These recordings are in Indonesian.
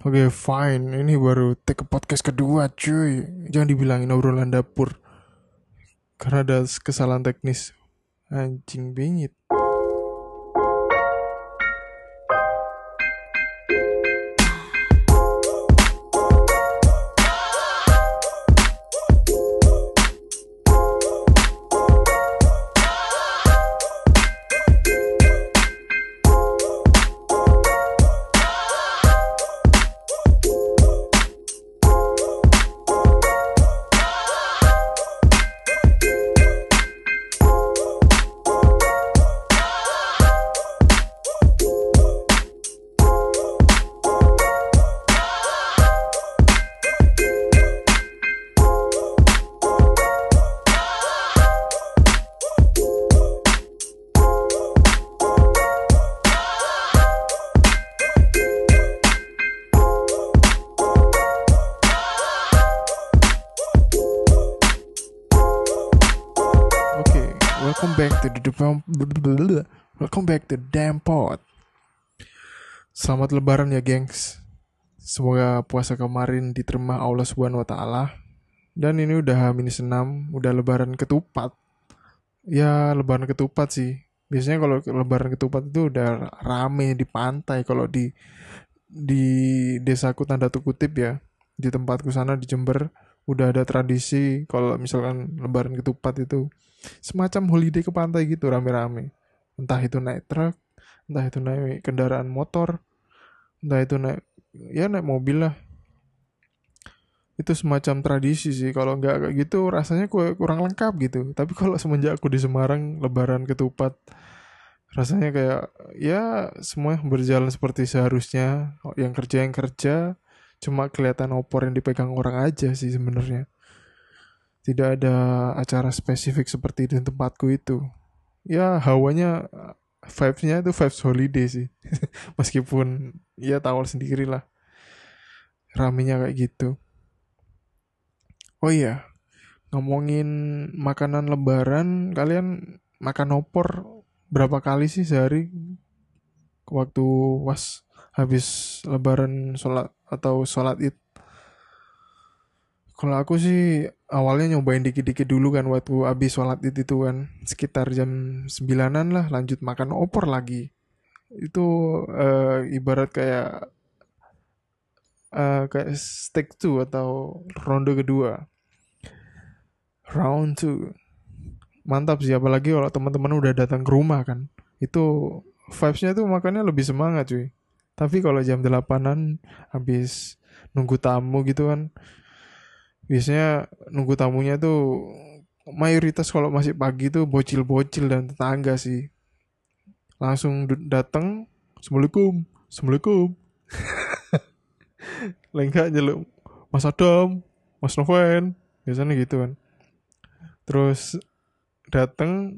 Oke, fine. Ini baru take podcast kedua, cuy. Jangan dibilangin obrolan dapur. Karena ada kesalahan teknis. Anjing bingit. Welcome back to the welcome back to damn pod. Selamat lebaran ya, gengs. Semoga puasa kemarin diterima Allah Subhanahu wa taala. Dan ini udah minus 6, udah lebaran ketupat. Ya, lebaran ketupat sih. Biasanya kalau lebaran ketupat itu udah rame di pantai kalau di di desaku tanda kutip ya. Di tempatku sana di Jember udah ada tradisi kalau misalkan lebaran ketupat itu semacam holiday ke pantai gitu rame-rame. Entah itu naik truk entah itu naik kendaraan motor entah itu naik ya naik mobil lah. Itu semacam tradisi sih. Kalau nggak kayak gitu rasanya ku- kurang lengkap gitu. Tapi kalau semenjak aku di Semarang lebaran ketupat rasanya kayak ya semua berjalan seperti seharusnya yang kerja yang kerja cuma kelihatan opor yang dipegang orang aja sih sebenarnya tidak ada acara spesifik seperti di tempatku itu. Ya hawanya vibes-nya itu vibes holiday sih. Meskipun ya tahu sendiri lah ramenya kayak gitu. Oh iya ngomongin makanan lebaran kalian makan opor berapa kali sih sehari? Waktu was habis lebaran sholat atau sholat id kalau aku sih awalnya nyobain dikit-dikit dulu kan waktu habis sholat itu kan. Sekitar jam 9an lah lanjut makan opor lagi. Itu eh, ibarat kayak eh, kayak steak two atau ronde kedua. Round two. Mantap sih apalagi kalau teman-teman udah datang ke rumah kan. Itu vibesnya tuh makannya lebih semangat cuy. Tapi kalau jam 8an habis nunggu tamu gitu kan biasanya nunggu tamunya tuh mayoritas kalau masih pagi tuh bocil-bocil dan tetangga sih. Langsung datang assalamualaikum assalamualaikum. Lengkap nyeluk mas Adam mas Noven. Biasanya gitu kan. Terus datang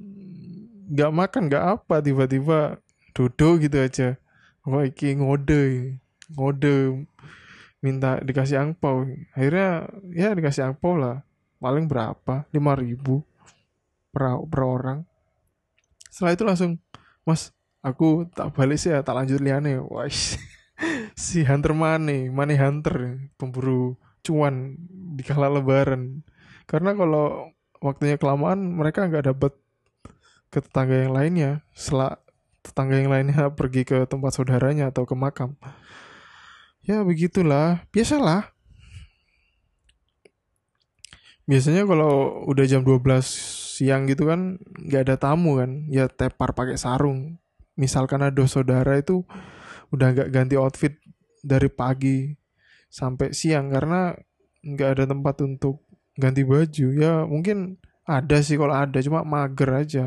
nggak makan nggak apa tiba-tiba duduk gitu aja. Wah iki ngode ngode minta dikasih angpau. Akhirnya ya dikasih angpau lah. Paling berapa? lima ribu per, per orang. Setelah itu langsung mas aku tak balik sih ya tak lanjut liane wah si hunter money money hunter pemburu cuan di kala lebaran. Karena kalau waktunya kelamaan mereka nggak dapat ke tetangga yang lainnya. Setelah tetangga yang lainnya pergi ke tempat saudaranya atau ke makam ya begitulah. Biasalah. Biasanya kalau udah jam 12 siang gitu kan nggak ada tamu kan. Ya tepar pakai sarung. Misalkan ada saudara itu udah nggak ganti outfit dari pagi sampai siang karena nggak ada tempat untuk ganti baju. Ya mungkin ada sih kalau ada cuma mager aja.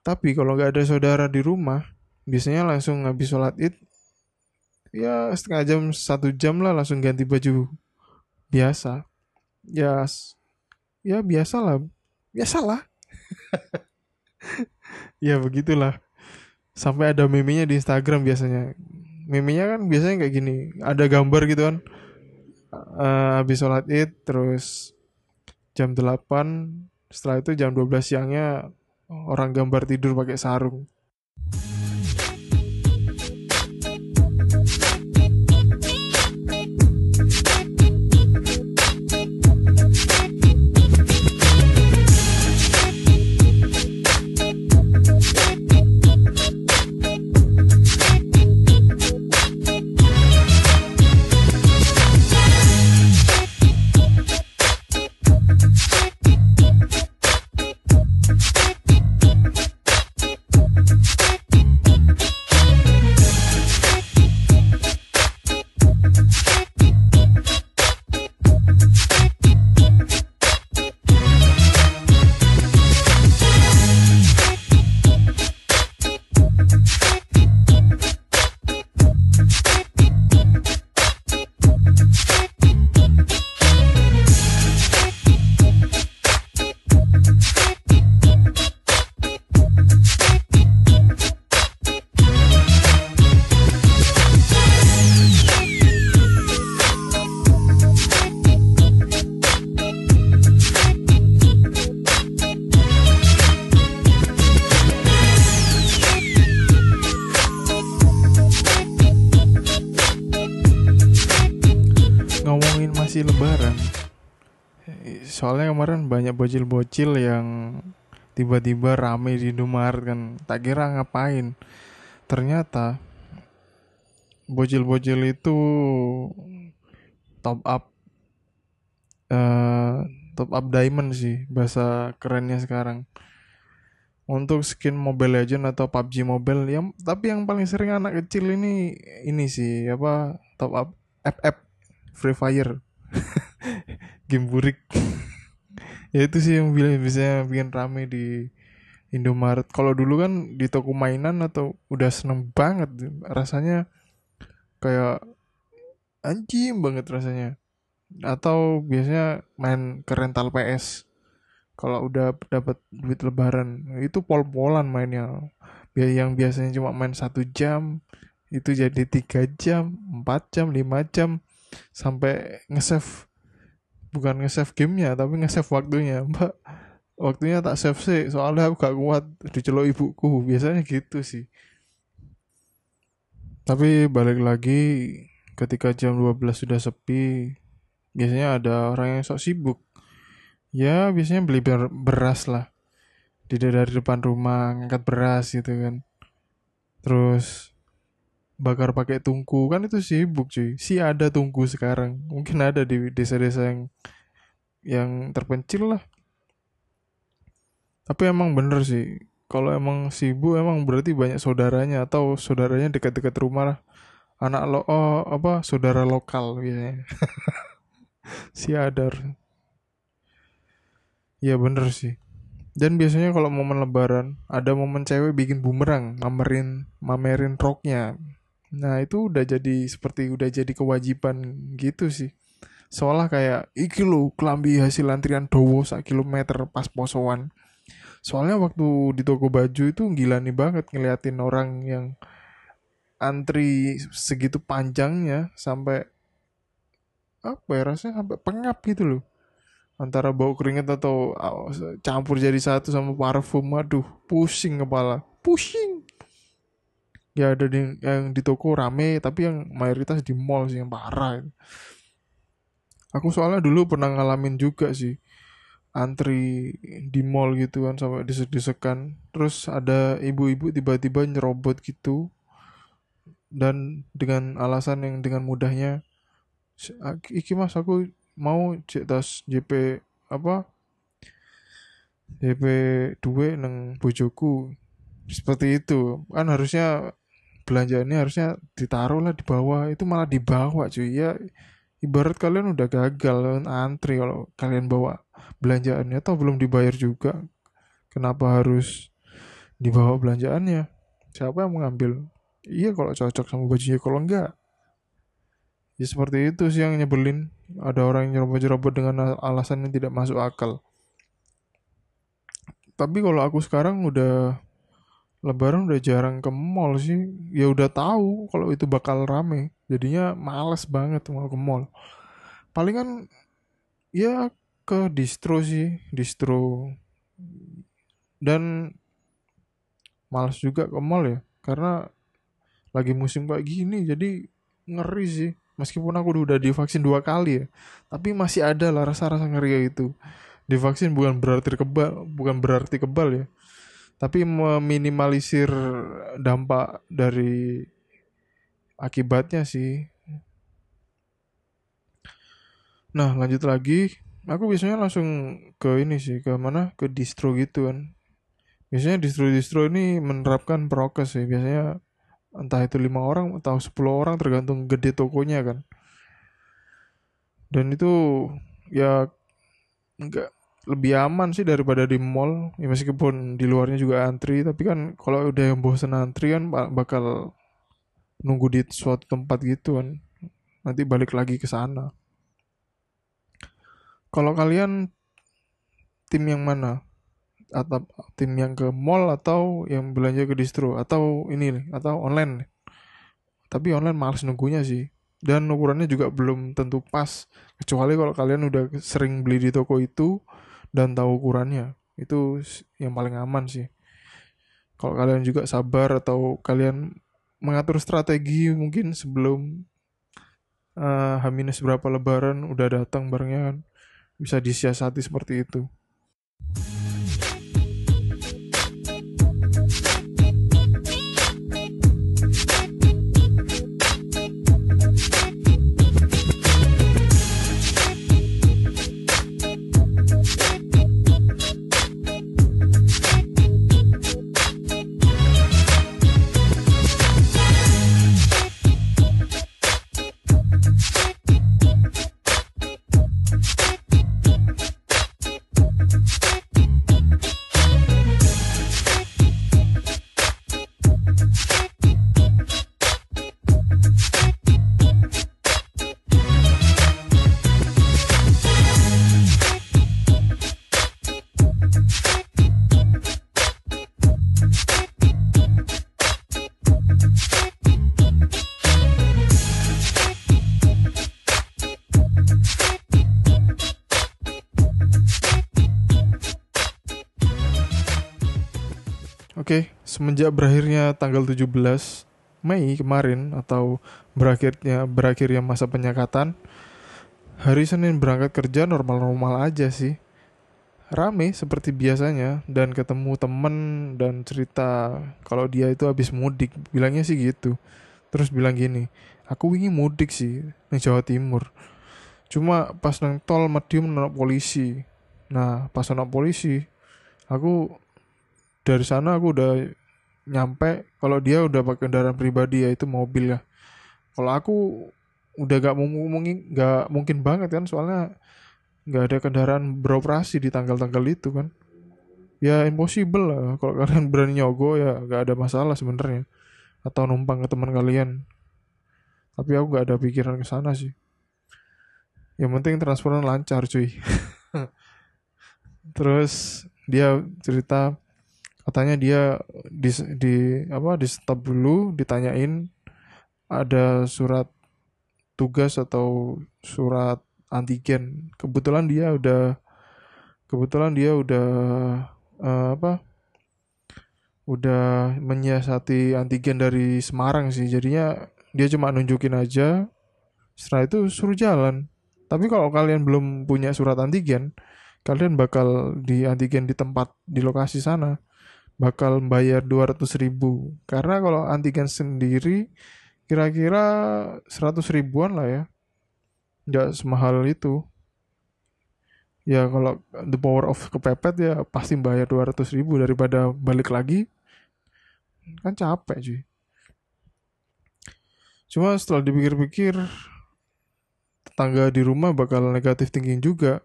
Tapi kalau nggak ada saudara di rumah biasanya langsung habis sholat id ya setengah jam satu jam lah langsung ganti baju biasa. Ya ya biasalah biasalah ya begitulah. Sampai ada memenya di Instagram biasanya. Memenya kan biasanya kayak gini. Ada gambar gitu kan. Eh, habis sholat id terus jam 8 setelah itu jam 12 siangnya orang gambar tidur pakai sarung lebaran. Soalnya kemarin banyak bocil-bocil yang tiba-tiba rame di Indomaret kan. Tak kira ngapain. Ternyata bocil-bocil itu top up uh, top up diamond sih bahasa kerennya sekarang. Untuk skin Mobile Legend atau PUBG Mobile yang tapi yang paling sering anak kecil ini ini sih apa top up FF Free Fire game burik. Ya itu sih yang bisa bikin rame di Indomaret. Kalau dulu kan di toko mainan atau udah seneng banget rasanya kayak anjing banget rasanya. Atau biasanya main ke rental PS kalau udah dapat duit lebaran itu pol-polan mainnya. Biar yang biasanya cuma main satu jam itu jadi tiga jam empat jam lima jam sampai nge-save bukan nge-save gamenya tapi nge-save waktunya. Mbak waktunya tak save sih soalnya aku gak kuat dicelok ibuku. Biasanya gitu sih. Tapi balik lagi ketika jam 12 sudah sepi biasanya ada orang yang sok sibuk. Ya biasanya beli ber beras lah. Tidak dari depan rumah ngangkat beras gitu kan. Terus bakar pakai tungku. Kan itu sibuk cuy. Si ada tungku sekarang. Mungkin ada di desa-desa yang yang terpencil lah. Tapi emang bener sih. Kalau emang sibuk emang berarti banyak saudaranya atau saudaranya dekat-dekat rumah lah. Anak lo oh, apa saudara lokal biasanya. Si adar ya bener sih. Dan biasanya kalau momen lebaran ada momen cewek bikin bumerang mamerin mamerin roknya Nah itu udah jadi seperti udah jadi kewajiban gitu sih. Seolah kayak iki lo kelambi hasil antrian dowo sak kilometer pas posoan. Soalnya waktu di toko baju itu gila nih banget ngeliatin orang yang antri segitu panjangnya sampai apa ya rasanya sampai pengap gitu loh antara bau keringet atau campur jadi satu sama parfum aduh pusing kepala pusing ya ada di yang di toko rame tapi yang mayoritas di mall sih yang parah aku soalnya dulu pernah ngalamin juga sih antri di mall gitu kan sampai desek-desekan. Terus ada ibu-ibu tiba-tiba nyerobot gitu dan dengan alasan yang dengan mudahnya iki mas aku mau cek tas JP apa JP 2 neng bojoku. Seperti itu. Kan harusnya belanjaannya harusnya ditaruh lah di bawah. Itu malah dibawa cuy. Ya ibarat kalian udah gagal antri. Kalau kalian bawa belanjaannya atau belum dibayar juga. Kenapa harus dibawa belanjaannya? Siapa yang mengambil? Iya kalau cocok sama bajunya. Kalau enggak ya seperti itu sih yang nyebelin. Ada orang yang nyerobot-nyerobot dengan alasan yang tidak masuk akal. Tapi kalau aku sekarang udah Lebaran udah jarang ke mall sih. Ya udah tahu kalau itu bakal rame. Jadinya males banget mau ke mall. Palingan ya ke distro sih, distro. Dan males juga ke mall ya. Karena lagi musim kayak gini jadi ngeri sih. Meskipun aku udah divaksin dua kali ya. Tapi masih ada lah rasa-rasa ngeri itu. Divaksin bukan berarti kebal, bukan berarti kebal ya tapi meminimalisir dampak dari akibatnya sih. Nah, lanjut lagi, aku biasanya langsung ke ini sih, ke mana? Ke distro gitu kan. Biasanya distro-distro ini menerapkan prokes sih, biasanya entah itu lima orang atau 10 orang tergantung gede tokonya kan. Dan itu ya enggak lebih aman sih daripada di mall. Ya meskipun di luarnya juga antri tapi kan kalau udah yang bosan antri kan bakal nunggu di suatu tempat gitu kan. Nanti balik lagi ke sana. Kalau kalian tim yang mana? Atau tim yang ke mall atau yang belanja ke distro? Atau ini nih atau online tapi online males nunggunya sih. Dan ukurannya juga belum tentu pas. Kecuali kalau kalian udah sering beli di toko itu dan tahu ukurannya itu yang paling aman sih. Kalau kalian juga sabar atau kalian mengatur strategi mungkin sebelum uh, H berapa lebaran udah datang barangnya kan bisa disiasati seperti itu Semenjak berakhirnya tanggal 17 Mei kemarin atau berakhirnya berakhirnya masa penyekatan, hari Senin berangkat kerja normal-normal aja sih. Rame seperti biasanya dan ketemu temen dan cerita kalau dia itu habis mudik, bilangnya sih gitu. Terus bilang gini, aku ingin mudik sih di Jawa Timur. Cuma pas nang tol medium nolak polisi. Nah, pas nolak polisi, aku dari sana aku udah nyampe kalau dia udah pakai kendaraan pribadi ya itu mobil ya. Kalau aku udah gak mungkin gak mungkin banget kan soalnya nggak ada kendaraan beroperasi di tanggal-tanggal itu kan. Ya impossible lah. Kalau kalian berani nyogo ya gak ada masalah sebenarnya. Atau numpang ke teman kalian. Tapi aku gak ada pikiran ke sana sih. Yang penting transportan lancar cuy. Terus dia cerita katanya dia di, di apa di stop dulu ditanyain ada surat tugas atau surat antigen. Kebetulan dia udah kebetulan dia udah uh, apa udah menyiasati antigen dari Semarang sih. Jadinya dia cuma nunjukin aja setelah itu suruh jalan. Tapi kalau kalian belum punya surat antigen kalian bakal di antigen di tempat di lokasi sana bakal bayar 200 ribu. Karena kalau antigen sendiri kira-kira 100 ribuan lah ya. Nggak semahal itu. Ya kalau the power of kepepet ya pasti bayar 200 ribu. Daripada balik lagi kan capek cuy. Cuma setelah dipikir-pikir tetangga di rumah bakal negatif thinking juga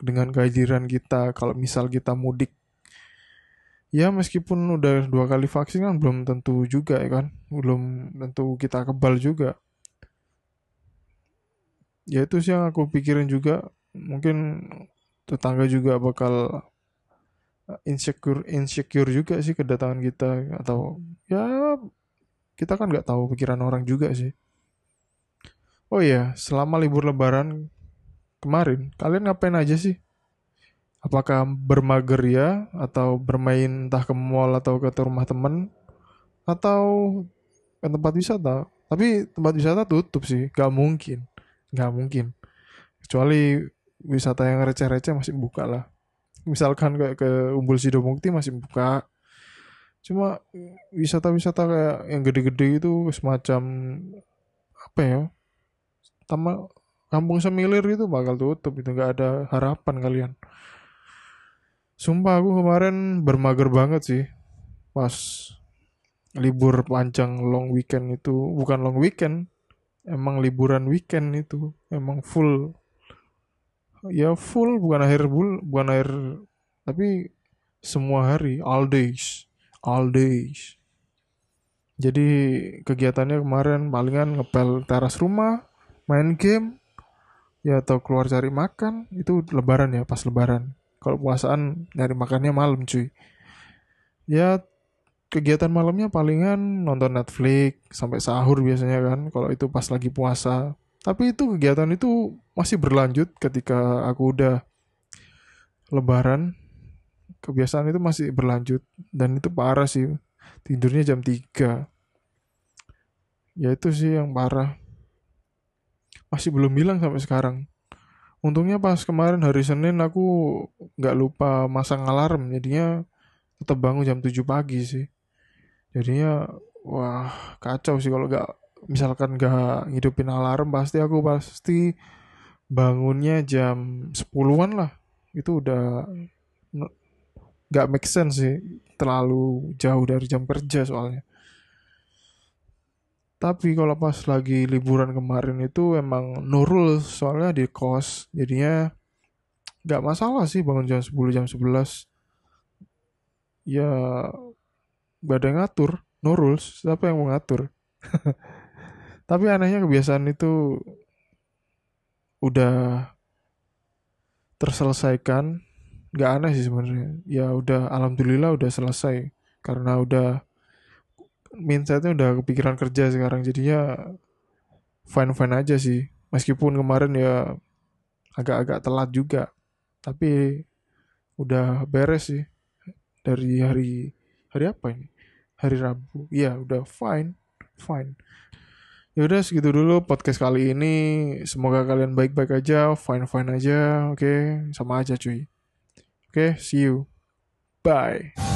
dengan kehadiran kita. Kalau misal kita mudik ya meskipun udah dua kali vaksin kan belum tentu juga ya kan? Belum tentu kita kebal juga. Ya itu sih yang aku pikirin juga. Mungkin tetangga juga bakal insecure insecure juga sih kedatangan kita. Atau ya kita kan nggak tahu pikiran orang juga sih. Oh iya selama libur lebaran kemarin kalian ngapain aja sih apakah bermager ya atau bermain entah ke mall atau ke rumah temen? Atau ke tempat wisata? Tapi tempat wisata tutup sih gak mungkin gak mungkin. Kecuali wisata yang receh-receh masih buka lah. Misalkan kayak ke Umbul Sidomukti masih buka. Cuma wisata-wisata kayak yang gede-gede itu semacam apa ya sama kampung semilir itu bakal tutup itu nggak ada harapan kalian Sumpah aku kemarin bermager banget sih. Pas libur panjang long weekend itu bukan long weekend emang liburan weekend itu emang full. Ya full bukan akhir bul bukan akhir tapi semua hari all days all days. Jadi kegiatannya kemarin palingan ngepel teras rumah main game ya atau keluar cari makan itu lebaran ya pas lebaran kalau puasaan nyari makannya malam cuy. Ya kegiatan malamnya palingan nonton Netflix sampai sahur biasanya kan kalau itu pas lagi puasa. Tapi itu kegiatan itu masih berlanjut ketika aku udah lebaran. Kebiasaan itu masih berlanjut dan itu parah sih. Tidurnya jam 3 ya itu sih yang parah. Masih belum hilang sampai sekarang untungnya pas kemarin hari Senin aku nggak lupa masang alarm jadinya tetap bangun jam 7 pagi sih. Jadinya wah kacau sih kalau nggak misalkan nggak ngidupin alarm pasti aku pasti bangunnya jam 10-an lah. Itu udah nggak make sense sih terlalu jauh dari jam kerja soalnya tapi kalau pas lagi liburan kemarin itu emang nurul soalnya di kos. Jadinya nggak masalah sih bangun jam 10 jam 11 ya gak ada yang ngatur nurul siapa yang mau ngatur? Tapi anehnya kebiasaan itu udah terselesaikan. Nggak aneh sih sebenarnya. Ya udah alhamdulillah udah selesai. Karena udah mindsetnya udah kepikiran kerja sekarang jadinya fine fine aja sih. Meskipun kemarin ya agak-agak telat juga tapi udah beres sih. Dari hari hari apa ini? Hari Rabu. Iya udah fine fine. Ya udah segitu dulu podcast kali ini. Semoga kalian baik-baik aja fine fine aja oke? Okay? sama aja cuy. Oke okay, see you. Bye